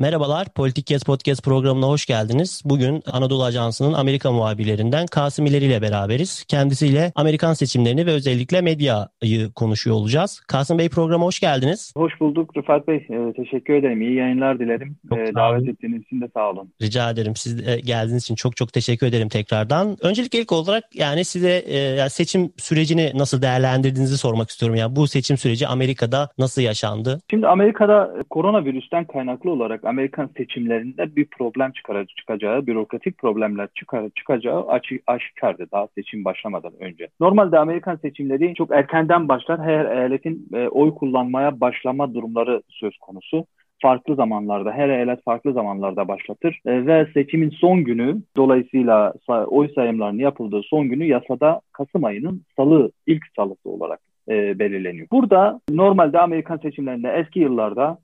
Merhabalar, Politik Yes Podcast programına hoş geldiniz. Bugün Anadolu Ajansı'nın Amerika muhabirlerinden Kasım İleri ile beraberiz. Kendisiyle Amerikan seçimlerini ve özellikle medyayı konuşuyor olacağız. Kasım Bey programa hoş geldiniz. Hoş bulduk Rıfat Bey. Ee, teşekkür ederim. İyi yayınlar dilerim. Çok sağ davet ettiğiniz için de sağ olun. Rica ederim. Siz de geldiğiniz için çok çok teşekkür ederim tekrardan. Öncelikle ilk olarak yani size e, yani seçim sürecini nasıl değerlendirdiğinizi sormak istiyorum. Yani bu seçim süreci Amerika'da nasıl yaşandı? Şimdi Amerika'da koronavirüsten kaynaklı olarak Amerikan seçimlerinde bir problem çıkar, çıkacağı, bürokratik problemler çıkar, çıkacağı açı, aşikardı daha seçim başlamadan önce. Normalde Amerikan seçimleri çok erkenden başlar. Her eyaletin e, oy kullanmaya başlama durumları söz konusu. Farklı zamanlarda, her eyalet farklı zamanlarda başlatır. E, ve seçimin son günü, dolayısıyla sa- oy sayımlarının yapıldığı son günü yasada Kasım ayının salı, ilk salısı olarak e, belirleniyor. Burada normalde Amerikan seçimlerinde eski yıllarda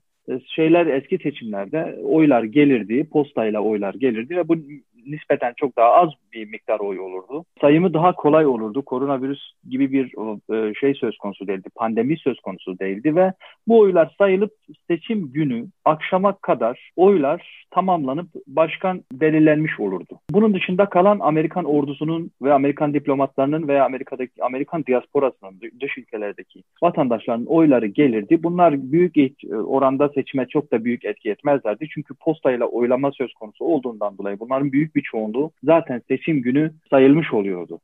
şeyler eski seçimlerde oylar gelirdi, postayla oylar gelirdi ve bu nispeten çok daha az bir miktar oy olurdu. Sayımı daha kolay olurdu. Koronavirüs gibi bir e, şey söz konusu değildi. Pandemi söz konusu değildi ve bu oylar sayılıp seçim günü akşama kadar oylar tamamlanıp başkan belirlenmiş olurdu. Bunun dışında kalan Amerikan ordusunun ve Amerikan diplomatlarının veya Amerika'daki Amerikan diasporasının dış ülkelerdeki vatandaşların oyları gelirdi. Bunlar büyük et- oranda seçime çok da büyük etki etmezlerdi. Çünkü postayla oylama söz konusu olduğundan dolayı bunların büyük bir çoğunluğu zaten seçim günü sayılmış oluyordu.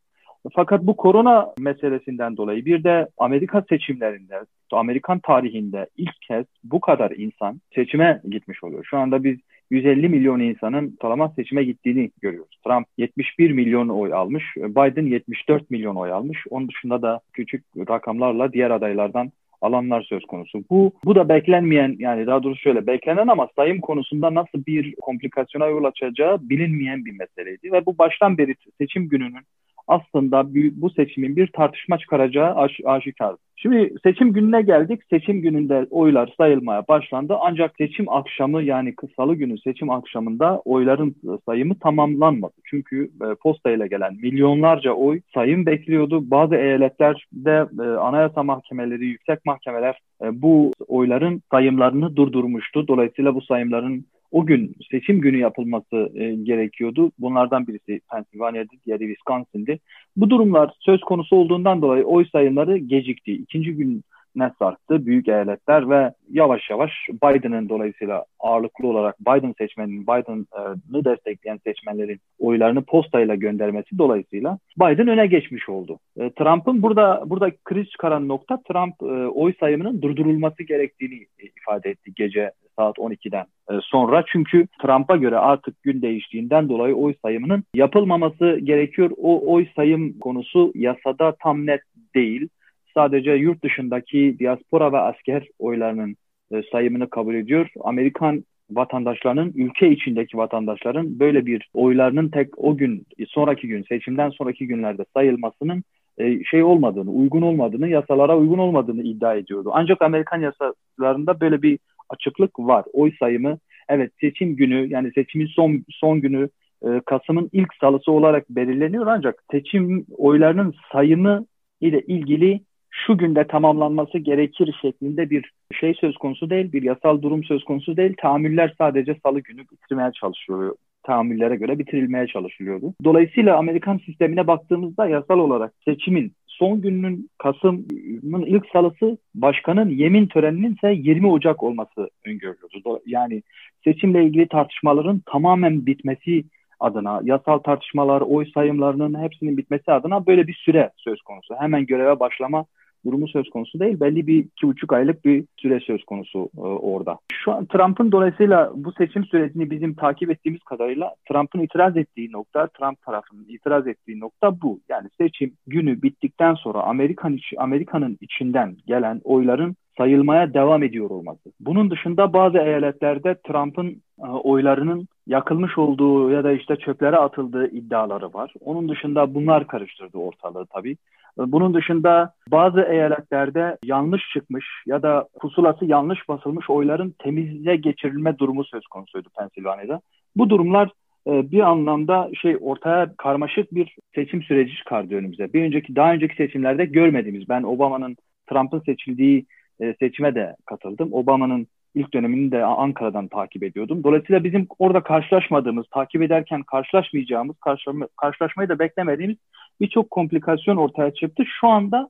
Fakat bu korona meselesinden dolayı bir de Amerika seçimlerinde, Amerikan tarihinde ilk kez bu kadar insan seçime gitmiş oluyor. Şu anda biz 150 milyon insanın talama seçime gittiğini görüyoruz. Trump 71 milyon oy almış, Biden 74 milyon oy almış. Onun dışında da küçük rakamlarla diğer adaylardan alanlar söz konusu. Bu bu da beklenmeyen yani daha doğrusu şöyle beklenen ama sayım konusunda nasıl bir komplikasyona yol açacağı bilinmeyen bir meseleydi ve bu baştan beri seçim gününün aslında bu seçimin bir tartışma çıkaracağı aş, aşikar. Şimdi seçim gününe geldik. Seçim gününde oylar sayılmaya başlandı. Ancak seçim akşamı yani salı günü seçim akşamında oyların sayımı tamamlanmadı. Çünkü e, postayla gelen milyonlarca oy sayım bekliyordu. Bazı eyaletlerde e, anayasa mahkemeleri, yüksek mahkemeler e, bu oyların sayımlarını durdurmuştu. Dolayısıyla bu sayımların o gün seçim günü yapılması e, gerekiyordu. Bunlardan birisi Pennsylvania'dı, diğeri Wisconsin'di. Bu durumlar söz konusu olduğundan dolayı oy sayımları gecikti. İkinci gün ne sarktı büyük eyaletler ve yavaş yavaş Biden'ın dolayısıyla ağırlıklı olarak Biden seçmeninin, Biden'ı destekleyen seçmenlerin oylarını postayla göndermesi dolayısıyla Biden öne geçmiş oldu. E, Trump'ın burada burada kriz çıkaran nokta Trump e, oy sayımının durdurulması gerektiğini ifade etti gece saat 12'den e, sonra. Çünkü Trump'a göre artık gün değiştiğinden dolayı oy sayımının yapılmaması gerekiyor. O oy sayım konusu yasada tam net değil. Sadece yurt dışındaki diaspora ve asker oylarının e, sayımını kabul ediyor. Amerikan vatandaşlarının, ülke içindeki vatandaşların böyle bir oylarının tek o gün, sonraki gün, seçimden sonraki günlerde sayılmasının e, şey olmadığını, uygun olmadığını, yasalara uygun olmadığını iddia ediyordu. Ancak Amerikan yasalarında böyle bir açıklık var. Oy sayımı, evet seçim günü, yani seçimin son son günü e, Kasım'ın ilk salısı olarak belirleniyor ancak seçim oylarının sayımı ile ilgili şu günde tamamlanması gerekir şeklinde bir şey söz konusu değil, bir yasal durum söz konusu değil. Tahammüller sadece salı günü bitirmeye çalışılıyor. Tahammüllere göre bitirilmeye çalışılıyordu. Dolayısıyla Amerikan sistemine baktığımızda yasal olarak seçimin son gününün Kasım'ın ilk salısı başkanın yemin töreninin ise 20 Ocak olması öngörülüyordu. Yani seçimle ilgili tartışmaların tamamen bitmesi adına, yasal tartışmalar, oy sayımlarının hepsinin bitmesi adına böyle bir süre söz konusu. Hemen göreve başlama durumu söz konusu değil. Belli bir iki buçuk aylık bir süre söz konusu e, orada. Şu an Trump'ın dolayısıyla bu seçim sürecini bizim takip ettiğimiz kadarıyla Trump'ın itiraz ettiği nokta, Trump tarafının itiraz ettiği nokta bu. Yani seçim günü bittikten sonra Amerikan iç, Amerika'nın içinden gelen oyların sayılmaya devam ediyor olması. Bunun dışında bazı eyaletlerde Trump'ın e, oylarının yakılmış olduğu ya da işte çöplere atıldığı iddiaları var. Onun dışında bunlar karıştırdı ortalığı tabii. E, bunun dışında bazı eyaletlerde yanlış çıkmış ya da pusulası yanlış basılmış oyların temize geçirilme durumu söz konusuydu Pensilvanya'da. Bu durumlar e, bir anlamda şey ortaya karmaşık bir seçim süreci çıkardı önümüze. Bir önceki daha önceki seçimlerde görmediğimiz ben Obama'nın Trump'ın seçildiği e, seçime de katıldım. Obama'nın ilk dönemini de Ankara'dan takip ediyordum. Dolayısıyla bizim orada karşılaşmadığımız, takip ederken karşılaşmayacağımız, karşılaşma, karşılaşmayı da beklemediğimiz birçok komplikasyon ortaya çıktı. Şu anda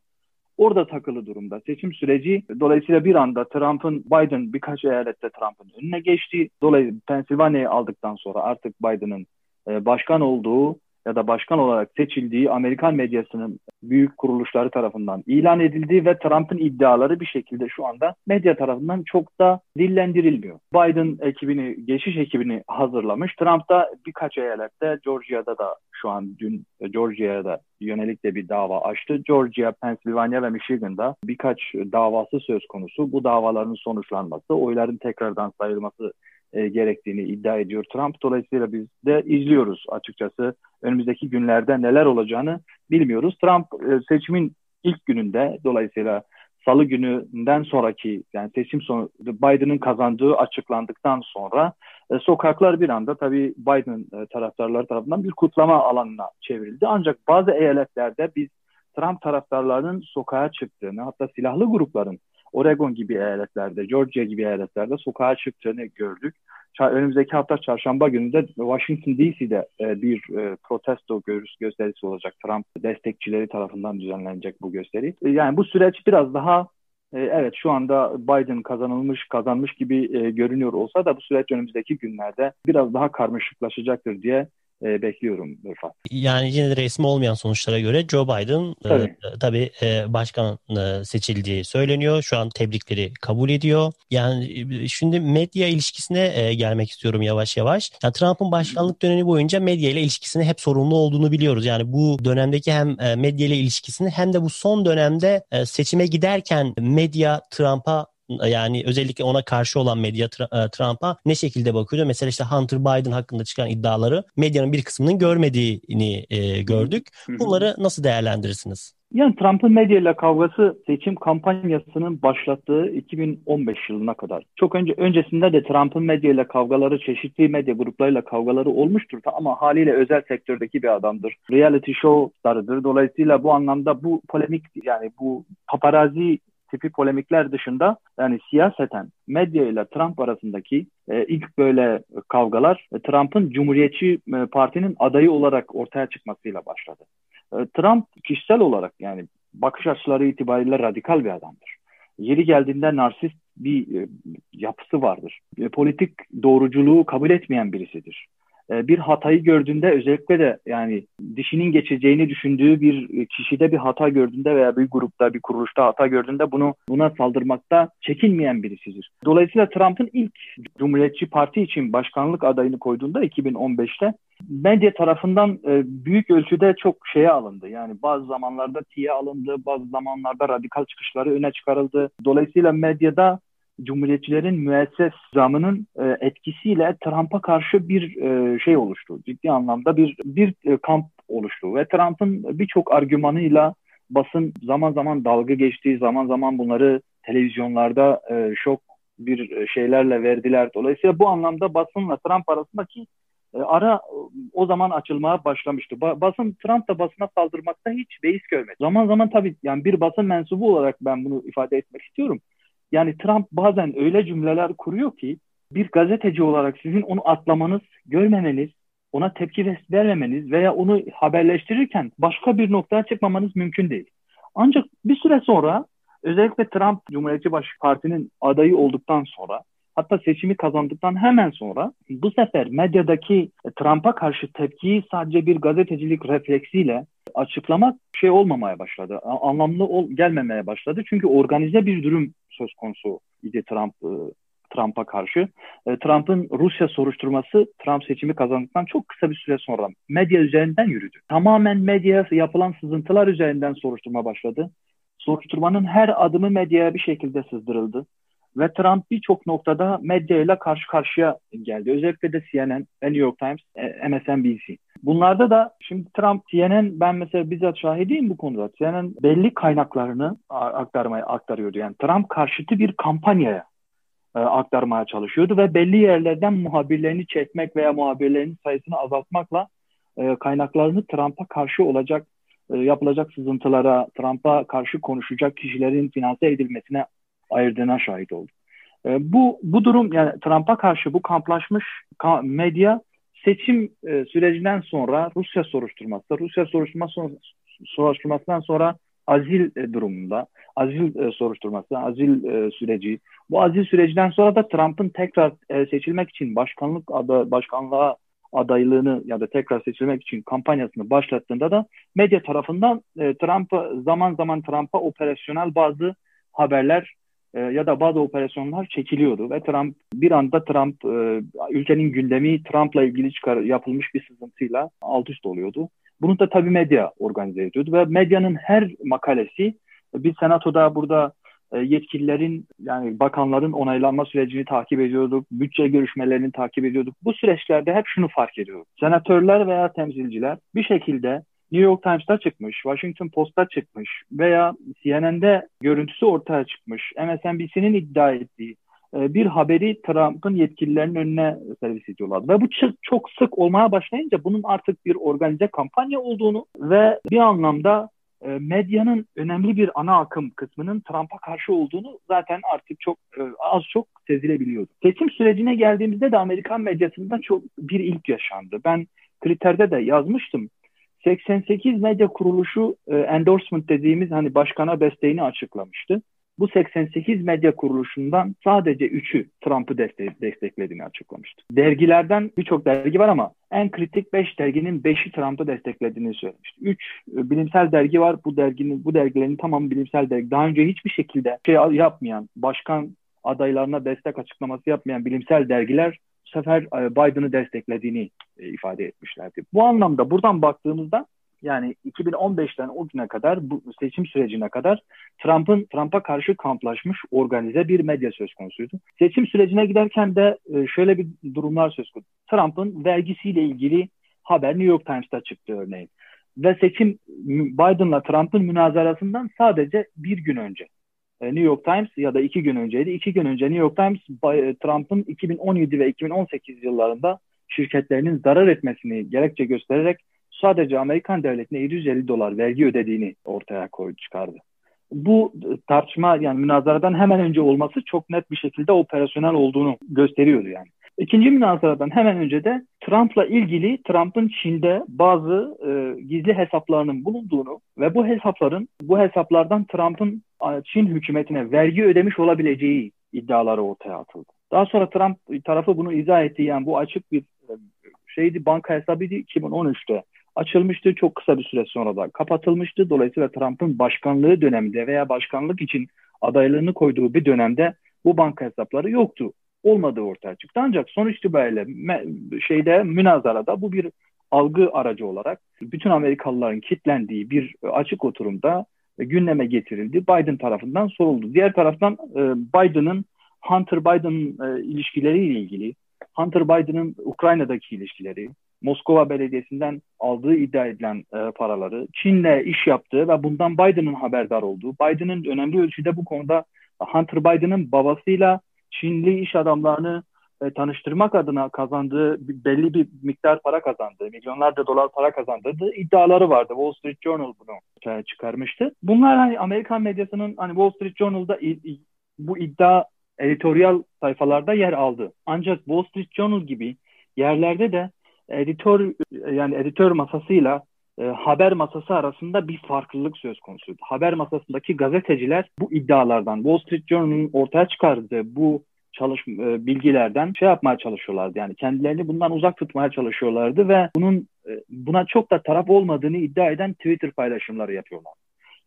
orada takılı durumda. Seçim süreci dolayısıyla bir anda Trump'ın Biden birkaç eyalette Trump'ın önüne geçti. Dolayısıyla Pensilvanya'yı aldıktan sonra artık Biden'ın e, başkan olduğu ya da başkan olarak seçildiği Amerikan medyasının büyük kuruluşları tarafından ilan edildi ve Trump'ın iddiaları bir şekilde şu anda medya tarafından çok da dillendirilmiyor. Biden ekibini, geçiş ekibini hazırlamış. Trump da birkaç eyalette Georgia'da da şu an dün Georgia'ya da yönelik de bir dava açtı. Georgia, Pennsylvania ve Michigan'da birkaç davası söz konusu. Bu davaların sonuçlanması, oyların tekrardan sayılması e, gerektiğini iddia ediyor Trump. Dolayısıyla biz de izliyoruz açıkçası. Önümüzdeki günlerde neler olacağını bilmiyoruz. Trump e, seçimin ilk gününde dolayısıyla salı gününden sonraki yani seçim sonu Biden'ın kazandığı açıklandıktan sonra e, sokaklar bir anda tabii Biden e, taraftarları tarafından bir kutlama alanına çevrildi. Ancak bazı eyaletlerde biz Trump taraftarlarının sokağa çıktığını hatta silahlı grupların Oregon gibi eyaletlerde, Georgia gibi eyaletlerde sokağa çıktığını gördük. Önümüzdeki hafta çarşamba günü de Washington DC'de e, bir e, protesto gösterisi olacak. Trump destekçileri tarafından düzenlenecek bu gösteri. E, yani bu süreç biraz daha Evet şu anda Biden kazanılmış, kazanmış gibi görünüyor olsa da bu süreç önümüzdeki günlerde biraz daha karmaşıklaşacaktır diye e, bekliyorum Rıfat. Yani yine de resmi olmayan sonuçlara göre Joe Biden e, tabii, e, tabii e, başkan e, seçildiği söyleniyor. Şu an tebrikleri kabul ediyor. Yani e, şimdi medya ilişkisine e, gelmek istiyorum yavaş yavaş. Yani Trump'ın başkanlık dönemi boyunca medya ile ilişkisinin hep sorunlu olduğunu biliyoruz. Yani bu dönemdeki hem e, medya ile ilişkisini hem de bu son dönemde seçime giderken medya Trump'a yani özellikle ona karşı olan medya e, Trump'a ne şekilde bakıyordu? Mesela işte Hunter Biden hakkında çıkan iddiaları medyanın bir kısmının görmediğini e, gördük. Bunları nasıl değerlendirirsiniz? Yani Trump'ın medyayla kavgası seçim kampanyasının başlattığı 2015 yılına kadar. Çok önce öncesinde de Trump'ın medyayla kavgaları, çeşitli medya gruplarıyla kavgaları olmuştur ama haliyle özel sektördeki bir adamdır. Reality show starıdır. Dolayısıyla bu anlamda bu polemik yani bu paparazi tipi polemikler dışında yani siyaseten medya ile Trump arasındaki e, ilk böyle kavgalar e, Trump'ın Cumhuriyetçi e, Parti'nin adayı olarak ortaya çıkmasıyla başladı. E, Trump kişisel olarak yani bakış açıları itibariyle radikal bir adamdır. Yeri geldiğinde narsist bir e, yapısı vardır. E, politik doğruculuğu kabul etmeyen birisidir. E, bir hatayı gördüğünde özellikle de yani dişinin geçeceğini düşündüğü bir kişide bir hata gördüğünde veya bir grupta bir kuruluşta hata gördüğünde bunu buna saldırmakta çekinmeyen birisidir. Dolayısıyla Trump'ın ilk Cumhuriyetçi Parti için başkanlık adayını koyduğunda 2015'te medya tarafından e, büyük ölçüde çok şeye alındı. Yani bazı zamanlarda tiye alındı, bazı zamanlarda radikal çıkışları öne çıkarıldı. Dolayısıyla medyada Cumhuriyetçilerin müesses zamının e, etkisiyle Trump'a karşı bir e, şey oluştu. Ciddi anlamda bir bir e, kamp oluştu ve Trump'ın birçok argümanıyla basın zaman zaman dalga geçtiği zaman zaman bunları televizyonlarda e, şok bir şeylerle verdiler. Dolayısıyla bu anlamda basınla Trump arasındaki e, ara o zaman açılmaya başlamıştı. Ba- basın Trump da basına saldırmakta hiç beis görmedi. Zaman zaman tabii yani bir basın mensubu olarak ben bunu ifade etmek istiyorum. Yani Trump bazen öyle cümleler kuruyor ki bir gazeteci olarak sizin onu atlamanız, görmemeniz, ona tepki vermemeniz veya onu haberleştirirken başka bir noktaya çıkmamanız mümkün değil. Ancak bir süre sonra özellikle Trump Cumhuriyetçi Baş Parti'nin adayı olduktan sonra hatta seçimi kazandıktan hemen sonra bu sefer medyadaki Trump'a karşı tepkiyi sadece bir gazetecilik refleksiyle açıklamak şey olmamaya başladı. Anlamlı ol, gelmemeye başladı. Çünkü organize bir durum söz konusu idi Trump e, Trump'a karşı. E, Trump'ın Rusya soruşturması Trump seçimi kazandıktan çok kısa bir süre sonra medya üzerinden yürüdü. Tamamen medyaya yapılan sızıntılar üzerinden soruşturma başladı. soruşturmanın her adımı medyaya bir şekilde sızdırıldı. Ve Trump birçok noktada medyayla karşı karşıya geldi. Özellikle de CNN New York Times, e, MSNBC. Bunlarda da şimdi Trump, CNN ben mesela bizzat şahidiyim bu konuda. CNN belli kaynaklarını aktarmaya aktarıyordu. Yani Trump karşıtı bir kampanyaya e, aktarmaya çalışıyordu ve belli yerlerden muhabirlerini çekmek veya muhabirlerin sayısını azaltmakla e, kaynaklarını Trump'a karşı olacak e, yapılacak sızıntılara, Trump'a karşı konuşacak kişilerin finanse edilmesine ayırdığına şahit oldum. E, bu bu durum yani Trump'a karşı bu kamplaşmış medya seçim e, sürecinden sonra Rusya soruşturması, Rusya soruşturması soruşturmasından sonra azil e, durumunda, azil e, soruşturması, azil e, süreci. Bu azil sürecinden sonra da Trump'ın tekrar e, seçilmek için başkanlık adı başkanlığa adaylığını ya da tekrar seçilmek için kampanyasını başlattığında da medya tarafından e, Trump'a zaman zaman Trump'a operasyonel bazı haberler e, ya da bazı operasyonlar çekiliyordu ve Trump bir anda Trump e, ülkenin gündemi Trump'la ilgili çıkar, yapılmış bir sızıntıyla alt üst oluyordu. Bunu da tabii medya organize ediyordu ve medyanın her makalesi biz senatoda burada e, yetkililerin yani bakanların onaylanma sürecini takip ediyorduk. Bütçe görüşmelerini takip ediyorduk. Bu süreçlerde hep şunu fark ediyoruz. Senatörler veya temsilciler bir şekilde New York Times'ta çıkmış, Washington Post'ta çıkmış veya CNN'de görüntüsü ortaya çıkmış, MSNBC'nin iddia ettiği e, bir haberi Trump'ın yetkililerinin önüne servis ediyorlar. Ve bu çok sık olmaya başlayınca bunun artık bir organize kampanya olduğunu ve bir anlamda e, medyanın önemli bir ana akım kısmının Trump'a karşı olduğunu zaten artık çok e, az çok sezilebiliyordu. Seçim sürecine geldiğimizde de Amerikan medyasında çok bir ilk yaşandı. Ben kriterde de yazmıştım. 88 medya kuruluşu e, endorsement dediğimiz hani başkana desteğini açıklamıştı. Bu 88 medya kuruluşundan sadece 3'ü Trump'ı destek, desteklediğini açıklamıştı. Dergilerden birçok dergi var ama en kritik 5 derginin 5'i Trump'ı desteklediğini söylemişti. 3 e, bilimsel dergi var. Bu derginin bu dergilerin tamamı bilimsel dergi. Daha önce hiçbir şekilde şey yapmayan, başkan adaylarına destek açıklaması yapmayan bilimsel dergiler sefer e, Biden'ı desteklediğini e, ifade etmişlerdi. Bu anlamda buradan baktığımızda yani 2015'ten o güne kadar bu seçim sürecine kadar Trump'ın Trump'a karşı kamplaşmış organize bir medya söz konusuydu. Seçim sürecine giderken de e, şöyle bir durumlar söz konusu. Trump'ın vergisiyle ilgili haber New York Times'ta çıktı örneğin. Ve seçim Biden'la Trump'ın münazarasından sadece bir gün önce. E, New York Times ya da iki gün önceydi. İki gün önce New York Times e, Trump'ın 2017 ve 2018 yıllarında şirketlerinin zarar etmesini gerekçe göstererek sadece Amerikan devletine 750 dolar vergi ödediğini ortaya koydu çıkardı. Bu tartışma yani münazaradan hemen önce olması çok net bir şekilde operasyonel olduğunu gösteriyordu yani. İkinci münazaradan hemen önce de Trump'la ilgili Trump'ın Çin'de bazı e, gizli hesaplarının bulunduğunu ve bu hesapların bu hesaplardan Trump'ın Çin hükümetine vergi ödemiş olabileceği iddiaları ortaya atıldı. Daha sonra Trump tarafı bunu izah etti. Yani bu açık bir e, şeydi banka hesabıydı 2013'te açılmıştı. Çok kısa bir süre sonra da kapatılmıştı. Dolayısıyla Trump'ın başkanlığı döneminde veya başkanlık için adaylığını koyduğu bir dönemde bu banka hesapları yoktu. Olmadığı ortaya çıktı. Ancak sonuç itibariyle şeyde münazarada bu bir algı aracı olarak bütün Amerikalıların kitlendiği bir açık oturumda gündeme getirildi. Biden tarafından soruldu. Diğer taraftan e, Biden'ın Hunter Biden e, ilişkileriyle ilgili, Hunter Biden'ın Ukrayna'daki ilişkileri, Moskova Belediyesi'nden aldığı iddia edilen e, paraları, Çin'le iş yaptığı ve bundan Biden'ın haberdar olduğu, Biden'ın önemli ölçüde bu konuda Hunter Biden'ın babasıyla Çinli iş adamlarını e, tanıştırmak adına kazandığı belli bir miktar para kazandığı, milyonlarca dolar para kazandığı iddiaları vardı. Wall Street Journal bunu çıkarmıştı. Bunlar hani Amerikan medyasının hani Wall Street Journal'da bu iddia editoryal sayfalarda yer aldı. Ancak Wall Street Journal gibi yerlerde de editör yani editör masasıyla e, haber masası arasında bir farklılık söz konusuydu. Haber masasındaki gazeteciler bu iddialardan Wall Street Journal'ın ortaya çıkardığı bu çalışma e, bilgilerden şey yapmaya çalışıyorlardı. Yani kendilerini bundan uzak tutmaya çalışıyorlardı ve bunun e, buna çok da taraf olmadığını iddia eden Twitter paylaşımları yapıyorlar.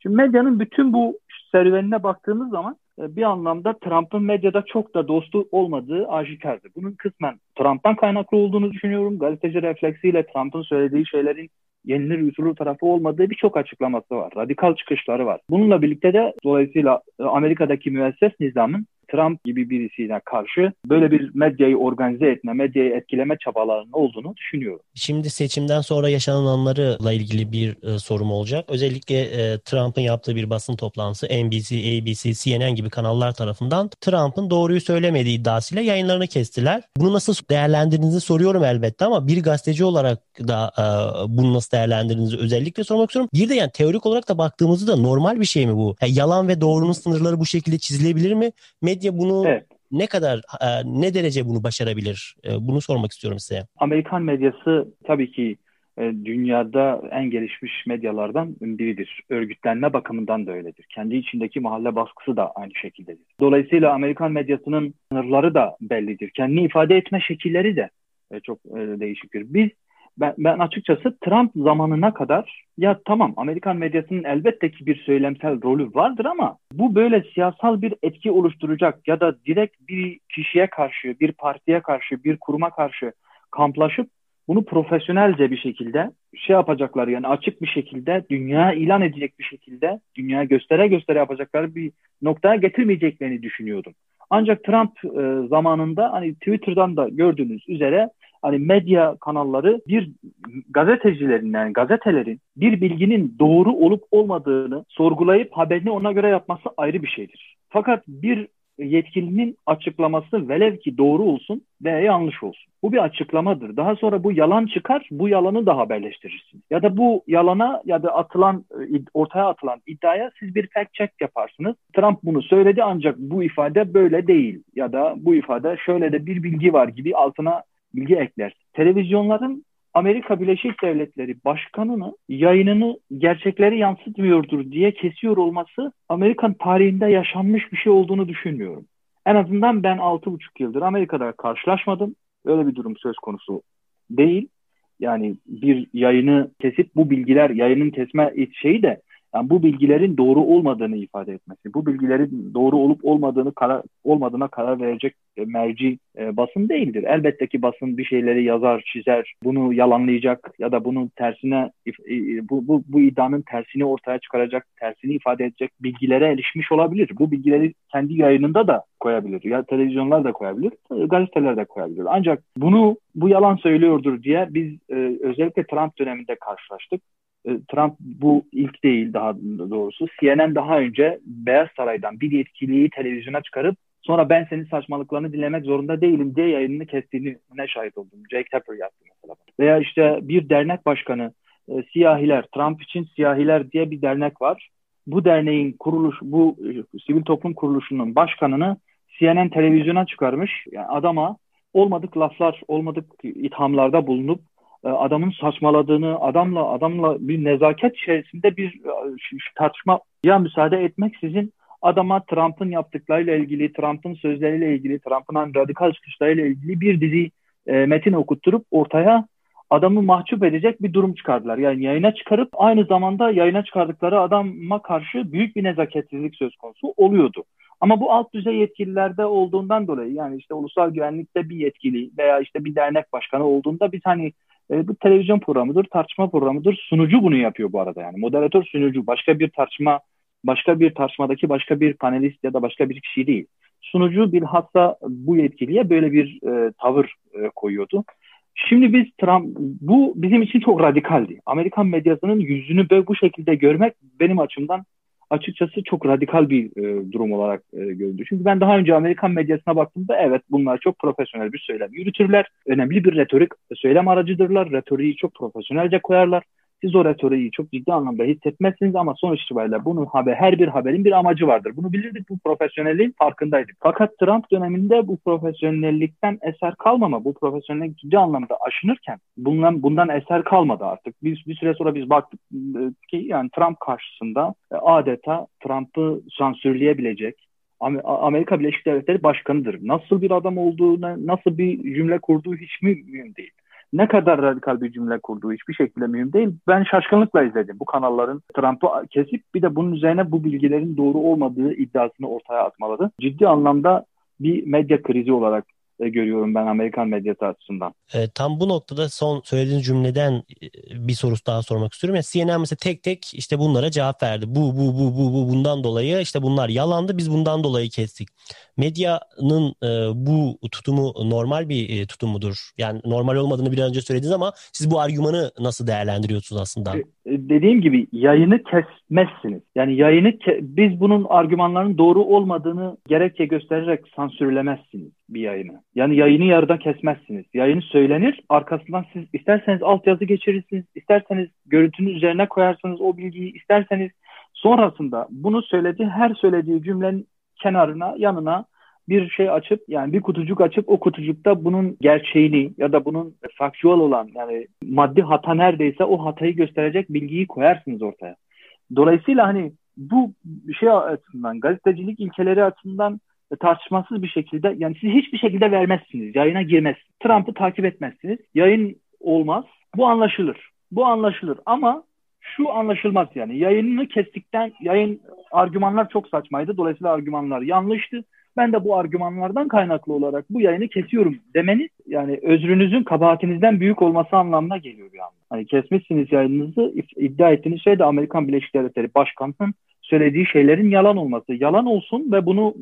Şimdi medyanın bütün bu serüvenine baktığımız zaman e, bir anlamda Trump'ın medyada çok da dostu olmadığı aşikardır. Bunun kısmen Trump'tan kaynaklı olduğunu düşünüyorum. Gazeteci refleksiyle Trump'ın söylediği şeylerin yenilir yutulur tarafı olmadığı birçok açıklaması var. Radikal çıkışları var. Bununla birlikte de dolayısıyla e, Amerika'daki müesses nizamın Trump gibi birisine karşı böyle bir medyayı organize etme, medyayı etkileme çabalarının olduğunu düşünüyorum. Şimdi seçimden sonra yaşananlarla ilgili bir e, sorum olacak. Özellikle e, Trump'ın yaptığı bir basın toplantısı NBC, ABC, CNN gibi kanallar tarafından Trump'ın doğruyu söylemediği iddiasıyla yayınlarını kestiler. Bunu nasıl değerlendirdiğinizi soruyorum elbette ama bir gazeteci olarak da e, bunu nasıl değerlendirdiğinizi özellikle sormak istiyorum. Bir de yani teorik olarak da baktığımızda da normal bir şey mi bu? Yani yalan ve doğrunun sınırları bu şekilde çizilebilir mi? Medya bunu evet. ne kadar e, ne derece bunu başarabilir? E, bunu sormak istiyorum size. Amerikan medyası tabii ki e, dünyada en gelişmiş medyalardan biridir. Örgütlenme bakımından da öyledir. Kendi içindeki mahalle baskısı da aynı şekildedir. Dolayısıyla Amerikan medyasının sınırları da bellidir. Kendini ifade etme şekilleri de çok değişiktir. Biz ben, ben açıkçası Trump zamanına kadar ya tamam Amerikan medyasının elbette ki bir söylemsel rolü vardır ama bu böyle siyasal bir etki oluşturacak ya da direkt bir kişiye karşı, bir partiye karşı, bir kuruma karşı kamplaşıp bunu profesyonelce bir şekilde şey yapacaklar yani açık bir şekilde dünya ilan edecek bir şekilde dünya göstere göstere yapacakları bir noktaya getirmeyeceklerini düşünüyordum. Ancak Trump e, zamanında hani Twitter'dan da gördüğünüz üzere hani medya kanalları bir gazetecilerin yani gazetelerin bir bilginin doğru olup olmadığını sorgulayıp haberini ona göre yapması ayrı bir şeydir. Fakat bir yetkilinin açıklaması velev ki doğru olsun veya yanlış olsun. Bu bir açıklamadır. Daha sonra bu yalan çıkar, bu yalanı da haberleştirirsin. Ya da bu yalana ya da atılan ortaya atılan iddiaya siz bir fact check yaparsınız. Trump bunu söyledi ancak bu ifade böyle değil ya da bu ifade şöyle de bir bilgi var gibi altına bilgi ekler. Televizyonların Amerika Birleşik Devletleri Başkanı'nı yayınını gerçekleri yansıtmıyordur diye kesiyor olması Amerikan tarihinde yaşanmış bir şey olduğunu düşünmüyorum. En azından ben 6,5 yıldır Amerika'da karşılaşmadım. Öyle bir durum söz konusu değil. Yani bir yayını kesip bu bilgiler yayının kesme şeyi de yani bu bilgilerin doğru olmadığını ifade etmesi, bu bilgilerin doğru olup olmadığını karar, olmadığına karar verecek e, merci e, basın değildir. Elbette ki basın bir şeyleri yazar, çizer, bunu yalanlayacak ya da bunun tersine bu, bu, bu iddianın tersini ortaya çıkaracak, tersini ifade edecek bilgilere erişmiş olabilir. Bu bilgileri kendi yayınında da koyabilir. Ya televizyonlar da koyabilir, gazeteler de koyabilir. Ancak bunu bu yalan söylüyordur diye biz e, özellikle Trump döneminde karşılaştık. E, Trump bu ilk değil daha doğrusu. CNN daha önce Beyaz Saray'dan bir yetkiliyi televizyona çıkarıp sonra ben senin saçmalıklarını dinlemek zorunda değilim diye yayınını kestiğini ne şahit oldum. Jake Tapper yaptı mesela. Veya işte bir dernek başkanı e, siyahiler, Trump için siyahiler diye bir dernek var. Bu derneğin kuruluş, bu e, sivil toplum kuruluşunun başkanını CNN televizyona çıkarmış. Yani adama olmadık laflar, olmadık ithamlarda bulunup adamın saçmaladığını, adamla adamla bir nezaket içerisinde bir e, tartışmaya müsaade etmek sizin adama Trump'ın yaptıklarıyla ilgili, Trump'ın sözleriyle ilgili, Trump'ın hani radikal çıkışlarıyla ilgili bir dizi e, metin okutturup ortaya adamı mahcup edecek bir durum çıkardılar. Yani yayına çıkarıp aynı zamanda yayına çıkardıkları adama karşı büyük bir nezaketsizlik söz konusu oluyordu. Ama bu alt düzey yetkililerde olduğundan dolayı yani işte ulusal güvenlikte bir yetkili veya işte bir dernek başkanı olduğunda biz hani e, bu televizyon programıdır, tartışma programıdır. Sunucu bunu yapıyor bu arada yani. Moderatör sunucu başka bir tartışma, başka bir tartışmadaki başka bir panelist ya da başka bir kişi değil. Sunucu bilhassa bu yetkiliye böyle bir e, tavır e, koyuyordu. Şimdi biz Trump, bu bizim için çok radikaldi. Amerikan medyasının yüzünü böyle bu şekilde görmek benim açımdan açıkçası çok radikal bir e, durum olarak e, görüldü. Çünkü ben daha önce Amerikan medyasına baktığımda evet bunlar çok profesyonel bir söylem yürütürler. Önemli bir retorik söylem aracıdırlar. Retoriği çok profesyonelce koyarlar. Siz o retoriği çok ciddi anlamda hissetmezsiniz ama sonuç itibariyle bunun haber, her bir haberin bir amacı vardır. Bunu bilirdik, bu profesyonelliğin farkındaydık. Fakat Trump döneminde bu profesyonellikten eser kalmama, bu profesyonellik ciddi anlamda aşınırken bundan, bundan eser kalmadı artık. Biz bir süre sonra biz baktık ki yani Trump karşısında adeta Trump'ı sansürleyebilecek, Amerika Birleşik Devletleri Başkanı'dır. Nasıl bir adam olduğunu, nasıl bir cümle kurduğu hiç mühim değil. Ne kadar radikal bir cümle kurduğu hiçbir şekilde mühim değil. Ben şaşkınlıkla izledim bu kanalların Trump'ı kesip bir de bunun üzerine bu bilgilerin doğru olmadığı iddiasını ortaya atmaları ciddi anlamda bir medya krizi olarak görüyorum ben Amerikan medyası açısından. E, tam bu noktada son söylediğiniz cümleden e, bir soru daha sormak istiyorum. Yani CNN mesela tek tek işte bunlara cevap verdi. Bu bu bu bu bu bundan dolayı işte bunlar yalandı biz bundan dolayı kestik. Medyanın e, bu tutumu normal bir e, tutum mudur? Yani normal olmadığını bir önce söylediniz ama siz bu argümanı nasıl değerlendiriyorsunuz aslında? E, e dediğim gibi yayını kesmezsiniz. Yani yayını ke- biz bunun argümanların doğru olmadığını gerekçe göstererek sansürlemezsiniz bir yayını. Yani yayını yarıda kesmezsiniz. Yayını söylenir, arkasından siz isterseniz altyazı geçirirsiniz, isterseniz görüntünün üzerine koyarsınız o bilgiyi, isterseniz sonrasında bunu söylediği her söylediği cümlenin kenarına, yanına bir şey açıp yani bir kutucuk açıp o kutucukta bunun gerçeğini ya da bunun faktüel olan yani maddi hata neredeyse o hatayı gösterecek bilgiyi koyarsınız ortaya. Dolayısıyla hani bu şey açısından gazetecilik ilkeleri açısından tartışmasız bir şekilde yani siz hiçbir şekilde vermezsiniz. Yayına girmez. Trump'ı takip etmezsiniz. Yayın olmaz. Bu anlaşılır. Bu anlaşılır ama şu anlaşılmaz yani. Yayınını kestikten yayın argümanlar çok saçmaydı. Dolayısıyla argümanlar yanlıştı. Ben de bu argümanlardan kaynaklı olarak bu yayını kesiyorum demeniz yani özrünüzün kabahatinizden büyük olması anlamına geliyor bir anda. Hani kesmişsiniz yayınınızı iddia ettiğiniz şey de Amerikan Birleşik Devletleri Başkanı'nın söylediği şeylerin yalan olması. Yalan olsun ve bunu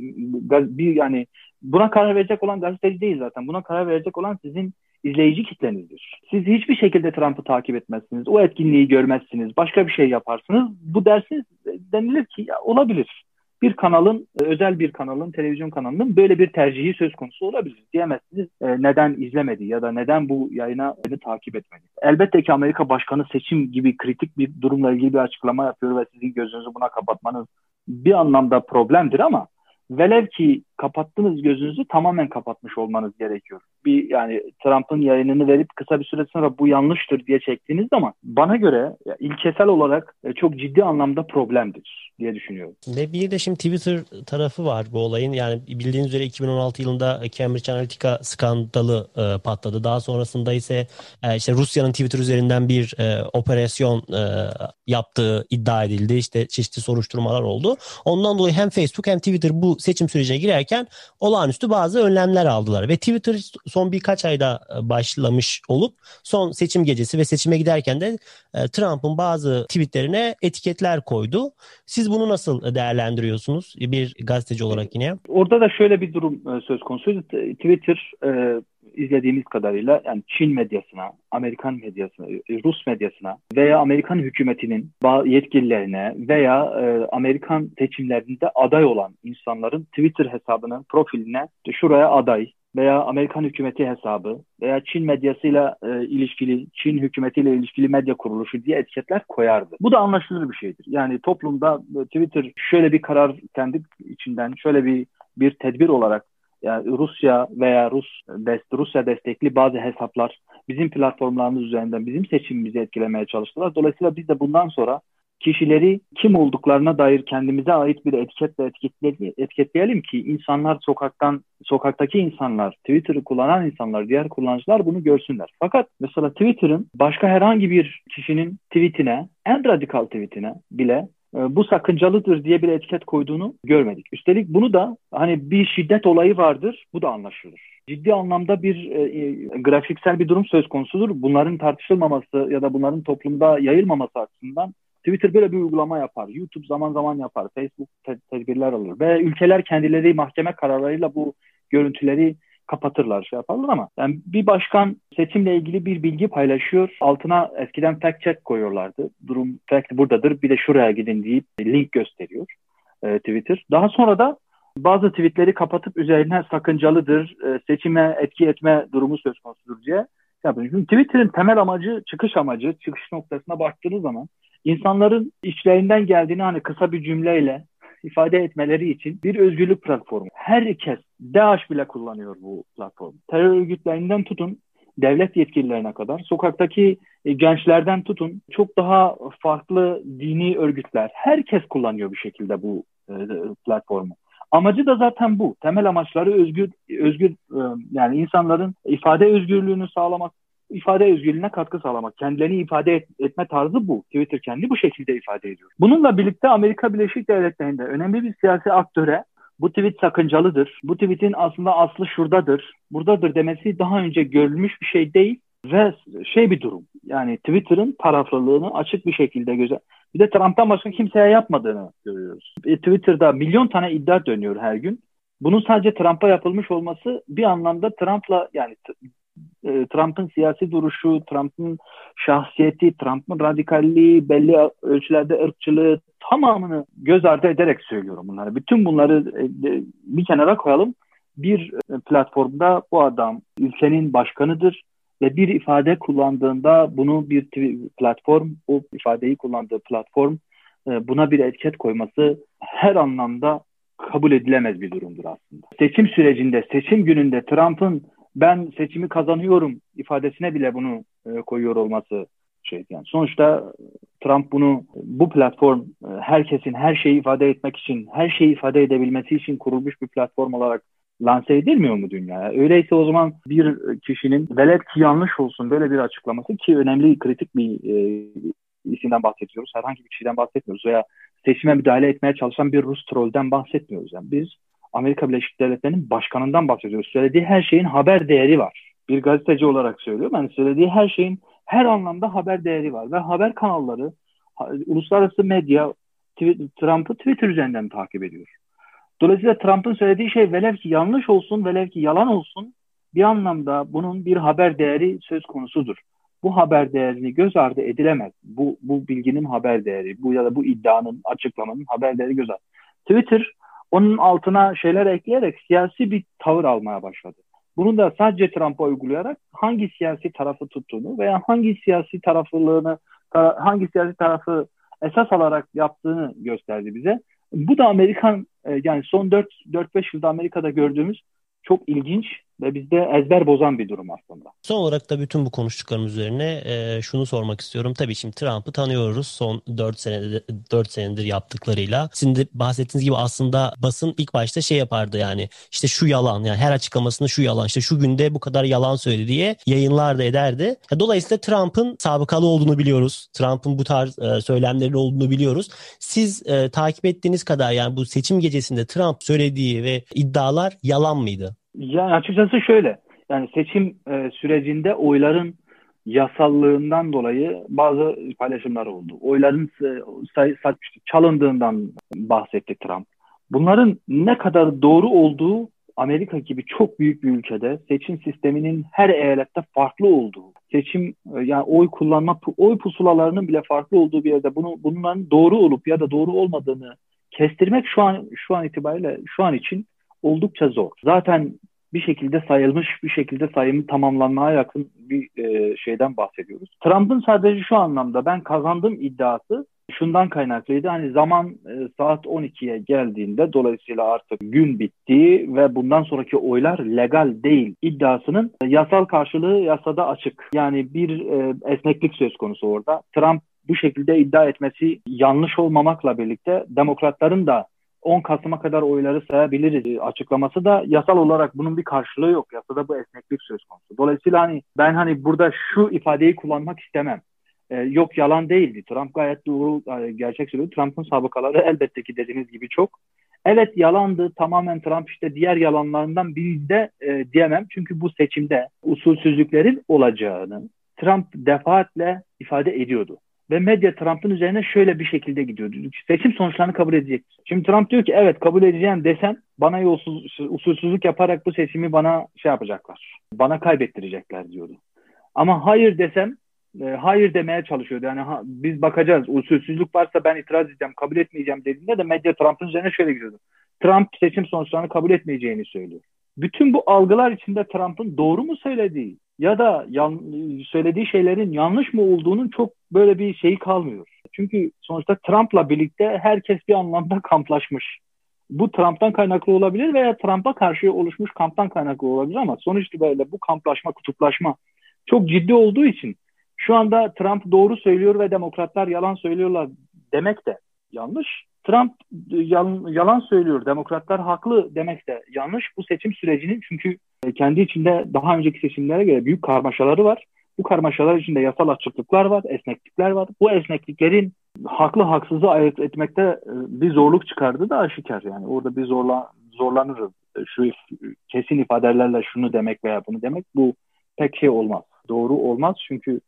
bir yani buna karar verecek olan gazeteci değil zaten. Buna karar verecek olan sizin izleyici kitlenizdir. Siz hiçbir şekilde Trump'ı takip etmezsiniz. O etkinliği görmezsiniz. Başka bir şey yaparsınız. Bu dersiniz denilir ki ya, olabilir bir kanalın, e, özel bir kanalın, televizyon kanalının böyle bir tercihi söz konusu olabilir. Diyemezsiniz e, neden izlemedi ya da neden bu yayına beni takip etmedi. Elbette ki Amerika Başkanı seçim gibi kritik bir durumla ilgili bir açıklama yapıyor ve sizin gözünüzü buna kapatmanız bir anlamda problemdir ama velev ki kapattığınız gözünüzü tamamen kapatmış olmanız gerekiyor. Bir yani Trump'ın yayınını verip kısa bir süre sonra bu yanlıştır diye çektiğiniz zaman bana göre ya, ilkesel olarak e, çok ciddi anlamda problemdir diye düşünüyorum. Ve bir de şimdi Twitter tarafı var bu olayın. Yani bildiğiniz üzere 2016 yılında Cambridge Analytica skandalı e, patladı. Daha sonrasında ise e, işte Rusya'nın Twitter üzerinden bir e, operasyon e, yaptığı iddia edildi. İşte çeşitli soruşturmalar oldu. Ondan dolayı hem Facebook hem Twitter bu seçim sürecine girerken girerken olağanüstü bazı önlemler aldılar. Ve Twitter son birkaç ayda e, başlamış olup son seçim gecesi ve seçime giderken de e, Trump'ın bazı tweetlerine etiketler koydu. Siz bunu nasıl değerlendiriyorsunuz bir gazeteci olarak yine? Orada da şöyle bir durum e, söz konusu. Twitter izlediğimiz kadarıyla yani Çin medyasına, Amerikan medyasına, Rus medyasına veya Amerikan hükümetinin yetkililerine veya e, Amerikan seçimlerinde aday olan insanların Twitter hesabının profiline şuraya aday veya Amerikan hükümeti hesabı veya Çin medyasıyla e, ilişkili, Çin hükümetiyle ilişkili medya kuruluşu diye etiketler koyardı. Bu da anlaşılır bir şeydir. Yani toplumda e, Twitter şöyle bir karar kendi içinden, şöyle bir bir tedbir olarak yani Rusya veya Rus dest Rusya destekli bazı hesaplar bizim platformlarımız üzerinden bizim seçimimizi etkilemeye çalıştılar. Dolayısıyla biz de bundan sonra kişileri kim olduklarına dair kendimize ait bir etiketle etiketleyelim ki insanlar sokaktan sokaktaki insanlar, Twitter'ı kullanan insanlar, diğer kullanıcılar bunu görsünler. Fakat mesela Twitter'ın başka herhangi bir kişinin tweetine, en radikal tweetine bile bu sakıncalıdır diye bir etiket koyduğunu görmedik. Üstelik bunu da hani bir şiddet olayı vardır, bu da anlaşılır. Ciddi anlamda bir e, e, grafiksel bir durum söz konusudur. Bunların tartışılmaması ya da bunların toplumda yayılmaması açısından Twitter böyle bir uygulama yapar. YouTube zaman zaman yapar. Facebook te- tedbirler alır. Ve ülkeler kendileri mahkeme kararlarıyla bu görüntüleri kapatırlar, şey yaparlar ama yani bir başkan seçimle ilgili bir bilgi paylaşıyor. Altına eskiden fact check koyuyorlardı. Durum fact buradadır bir de şuraya gidin deyip link gösteriyor e, Twitter. Daha sonra da bazı tweetleri kapatıp üzerine sakıncalıdır, e, seçime etki etme durumu söz konusudur diye yapıyor. Çünkü Twitter'ın temel amacı, çıkış amacı, çıkış noktasına baktığınız zaman insanların içlerinden geldiğini hani kısa bir cümleyle ifade etmeleri için bir özgürlük platformu. Herkes, DAEŞ bile kullanıyor bu platformu. Terör örgütlerinden tutun, devlet yetkililerine kadar, sokaktaki e, gençlerden tutun, çok daha farklı dini örgütler, herkes kullanıyor bir şekilde bu e, platformu. Amacı da zaten bu. Temel amaçları özgür, özgür e, yani insanların ifade özgürlüğünü sağlamak, ifade özgürlüğüne katkı sağlamak. Kendilerini ifade et, etme tarzı bu. Twitter kendi bu şekilde ifade ediyor. Bununla birlikte Amerika Birleşik Devletleri'nde önemli bir siyasi aktöre bu tweet sakıncalıdır. Bu tweetin aslında aslı şuradadır, buradadır demesi daha önce görülmüş bir şey değil ve şey bir durum. Yani Twitter'ın taraflılığını açık bir şekilde göze bir de Trump'tan başka kimseye yapmadığını görüyoruz. E, Twitter'da milyon tane iddia dönüyor her gün. Bunun sadece Trump'a yapılmış olması bir anlamda Trump'la yani e, Trump'ın siyasi duruşu, Trump'ın şahsiyeti, Trump'ın radikalliği, belli ölçülerde ırkçılığı tamamını göz ardı ederek söylüyorum bunları. Bütün bunları e, bir kenara koyalım. Bir platformda bu adam ülkenin başkanıdır ve bir ifade kullandığında bunu bir platform, o ifadeyi kullandığı platform e, buna bir etiket koyması her anlamda kabul edilemez bir durumdur aslında. Seçim sürecinde, seçim gününde Trump'ın ben seçimi kazanıyorum ifadesine bile bunu e, koyuyor olması şey yani. Sonuçta Trump bunu bu platform e, herkesin her şeyi ifade etmek için, her şeyi ifade edebilmesi için kurulmuş bir platform olarak lanse edilmiyor mu dünyaya? Öyleyse o zaman bir kişinin velev ki yanlış olsun böyle bir açıklaması ki önemli kritik bir e, isimden bahsediyoruz. Herhangi bir kişiden bahsetmiyoruz veya seçime müdahale etmeye çalışan bir Rus trollden bahsetmiyoruz. Yani biz Amerika Birleşik Devletleri'nin başkanından bahsediyoruz. Söylediği her şeyin haber değeri var. Bir gazeteci olarak söylüyorum. Yani söylediği her şeyin her anlamda haber değeri var. Ve haber kanalları, uluslararası medya Trump'ı Twitter üzerinden takip ediyor. Dolayısıyla Trump'ın söylediği şey velev ki yanlış olsun, velev ki yalan olsun bir anlamda bunun bir haber değeri söz konusudur. Bu haber değerini göz ardı edilemez. Bu, bu bilginin haber değeri, bu ya da bu iddianın, açıklamanın haber değeri göz ardı. Twitter onun altına şeyler ekleyerek siyasi bir tavır almaya başladı. Bunu da sadece Trump'a uygulayarak hangi siyasi tarafı tuttuğunu veya hangi siyasi taraflılığını, hangi siyasi tarafı esas alarak yaptığını gösterdi bize. Bu da Amerikan e, yani son 4-5 yılda Amerika'da gördüğümüz çok ilginç ve bizde ezber bozan bir durum aslında. Son olarak da bütün bu konuştuklarımız üzerine e, şunu sormak istiyorum. Tabii şimdi Trump'ı tanıyoruz son 4 senedir 4 senedir yaptıklarıyla. De bahsettiğiniz gibi aslında basın ilk başta şey yapardı yani işte şu yalan yani her açıklamasında şu yalan işte şu günde bu kadar yalan söyledi diye yayınlar da ederdi. Dolayısıyla Trump'ın sabıkalı olduğunu biliyoruz. Trump'ın bu tarz e, söylemleri olduğunu biliyoruz. Siz e, takip ettiğiniz kadar yani bu seçim gecesinde Trump söylediği ve iddialar yalan mıydı? Yani açıkçası şöyle. Yani seçim e, sürecinde oyların yasallığından dolayı bazı paylaşımlar oldu. Oyların say, say, çalındığından bahsetti Trump. Bunların ne kadar doğru olduğu Amerika gibi çok büyük bir ülkede seçim sisteminin her eyalette farklı olduğu, seçim e, yani oy kullanma oy pusulalarının bile farklı olduğu bir yerde bunu bunların doğru olup ya da doğru olmadığını kestirmek şu an şu an itibariyle şu an için oldukça zor. Zaten bir şekilde sayılmış, bir şekilde sayımı tamamlanmaya yakın bir e, şeyden bahsediyoruz. Trump'ın sadece şu anlamda ben kazandım iddiası şundan kaynaklıydı. Hani zaman e, saat 12'ye geldiğinde dolayısıyla artık gün bitti ve bundan sonraki oylar legal değil iddiasının yasal karşılığı yasada açık. Yani bir e, esneklik söz konusu orada. Trump bu şekilde iddia etmesi yanlış olmamakla birlikte demokratların da 10 Kasım'a kadar oyları sayabiliriz açıklaması da yasal olarak bunun bir karşılığı yok. Yasada bu esneklik söz konusu. Dolayısıyla hani ben hani burada şu ifadeyi kullanmak istemem. Ee, yok yalan değildi. Trump gayet doğru e, gerçek söylüyor. Trump'ın sabıkaları elbette ki dediğiniz gibi çok. Evet yalandı. Tamamen Trump işte diğer yalanlarından biri de e, diyemem. Çünkü bu seçimde usulsüzlüklerin olacağını Trump defaatle ifade ediyordu. Ve medya Trump'ın üzerine şöyle bir şekilde gidiyordu. Seçim sonuçlarını kabul edecek. Şimdi Trump diyor ki evet kabul edeceğim desen bana yolsuz, usulsüzlük yaparak bu seçimi bana şey yapacaklar. Bana kaybettirecekler diyordu. Ama hayır desem e, hayır demeye çalışıyordu. Yani ha, biz bakacağız usulsüzlük varsa ben itiraz edeceğim kabul etmeyeceğim dediğinde de medya Trump'ın üzerine şöyle gidiyordu. Trump seçim sonuçlarını kabul etmeyeceğini söylüyor. Bütün bu algılar içinde Trump'ın doğru mu söylediği ya da yan, söylediği şeylerin yanlış mı olduğunun çok böyle bir şeyi kalmıyor. Çünkü sonuçta Trump'la birlikte herkes bir anlamda kamplaşmış. Bu Trump'tan kaynaklı olabilir veya Trump'a karşı oluşmuş kamptan kaynaklı olabilir ama sonuçta böyle bu kamplaşma, kutuplaşma çok ciddi olduğu için şu anda Trump doğru söylüyor ve demokratlar yalan söylüyorlar demek de yanlış. Trump yalan, yalan söylüyor, demokratlar haklı demek de yanlış. Bu seçim sürecinin çünkü kendi içinde daha önceki seçimlere göre büyük karmaşaları var. Bu karmaşalar içinde yasal açıklıklar var, esneklikler var. Bu esnekliklerin haklı haksızı ayırt etmekte e, bir zorluk çıkardı da aşikar yani. Orada bir zorla, zorlanırız. E, şu kesin ifadelerle şunu demek veya bunu demek bu pek şey olmaz. Doğru olmaz çünkü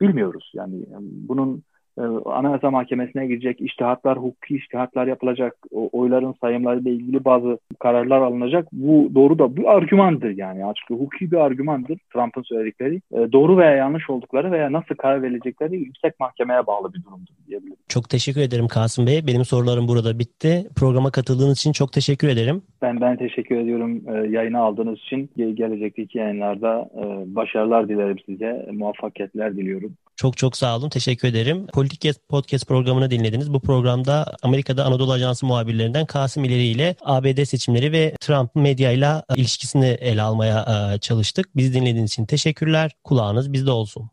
bilmiyoruz. Yani bunun e, Anayasa Mahkemesi'ne girecek iştihatlar, hukuki iştihatlar yapılacak, o, oyların sayımlarıyla ilgili bazı kararlar alınacak. Bu doğru da bu argümandır yani açık hukuki bir argümandır Trump'ın söyledikleri. E, doğru veya yanlış oldukları veya nasıl karar verecekleri yüksek mahkemeye bağlı bir durumdur diyebilirim. Çok teşekkür ederim Kasım Bey. Benim sorularım burada bitti. Programa katıldığınız için çok teşekkür ederim. Ben ben teşekkür ediyorum e, yayını aldığınız için. Gelecekteki yayınlarda e, başarılar dilerim size. Muvaffakiyetler diliyorum. Çok çok sağ olun. Teşekkür ederim. Politik Podcast programını dinlediniz. Bu programda Amerika'da Anadolu Ajansı muhabirlerinden Kasım İleri ile ABD seçimleri ve Trump medyayla ilişkisini ele almaya e, çalıştık. Bizi dinlediğiniz için teşekkürler. Kulağınız bizde olsun.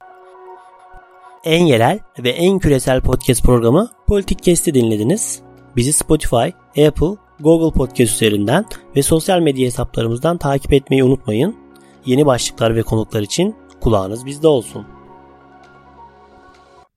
En yerel ve en küresel podcast programı Politik Kesti dinlediniz. Bizi Spotify, Apple, Google Podcast üzerinden ve sosyal medya hesaplarımızdan takip etmeyi unutmayın. Yeni başlıklar ve konuklar için kulağınız bizde olsun.